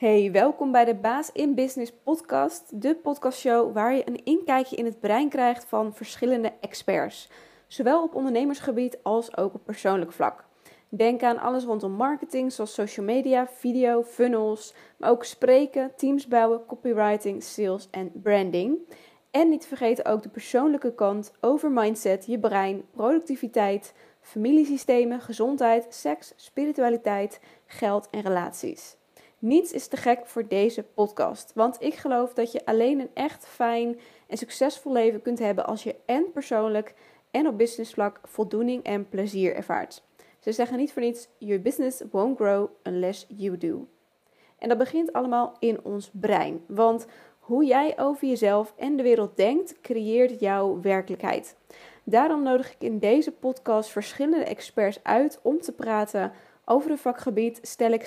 Hey, welkom bij de Baas in Business podcast, de podcastshow waar je een inkijkje in het brein krijgt van verschillende experts, zowel op ondernemersgebied als ook op persoonlijk vlak. Denk aan alles rondom marketing, zoals social media, video, funnels, maar ook spreken, teams bouwen, copywriting, sales en branding. En niet vergeten ook de persoonlijke kant over mindset, je brein, productiviteit, familiesystemen, gezondheid, seks, spiritualiteit, geld en relaties. Niets is te gek voor deze podcast, want ik geloof dat je alleen een echt fijn en succesvol leven kunt hebben als je en persoonlijk en op businessvlak voldoening en plezier ervaart. Ze zeggen niet voor niets: Your business won't grow unless you do. En dat begint allemaal in ons brein, want hoe jij over jezelf en de wereld denkt, creëert jouw werkelijkheid. Daarom nodig ik in deze podcast verschillende experts uit om te praten over het vakgebied. Stel ik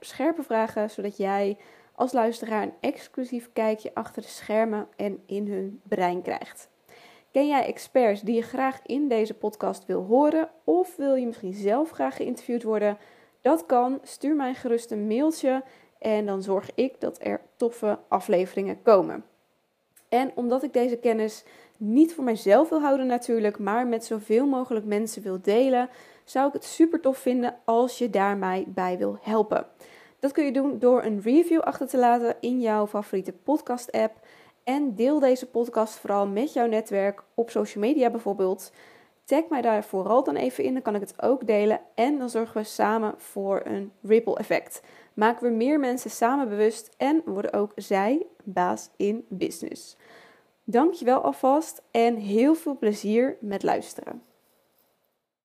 scherpe vragen, zodat jij als luisteraar een exclusief kijkje achter de schermen en in hun brein krijgt. Ken jij experts die je graag in deze podcast wil horen? Of wil je misschien zelf graag geïnterviewd worden? Dat kan. Stuur mij gerust een mailtje en dan zorg ik dat er toffe afleveringen komen. En omdat ik deze kennis niet voor mijzelf wil houden natuurlijk, maar met zoveel mogelijk mensen wil delen, zou ik het super tof vinden als je daar mij bij wil helpen. Dat kun je doen door een review achter te laten in jouw favoriete podcast app. En deel deze podcast vooral met jouw netwerk op social media bijvoorbeeld. Tag mij daar vooral dan even in, dan kan ik het ook delen. En dan zorgen we samen voor een ripple effect. Maken we meer mensen samen bewust en worden ook zij baas in business. Dankjewel alvast en heel veel plezier met luisteren.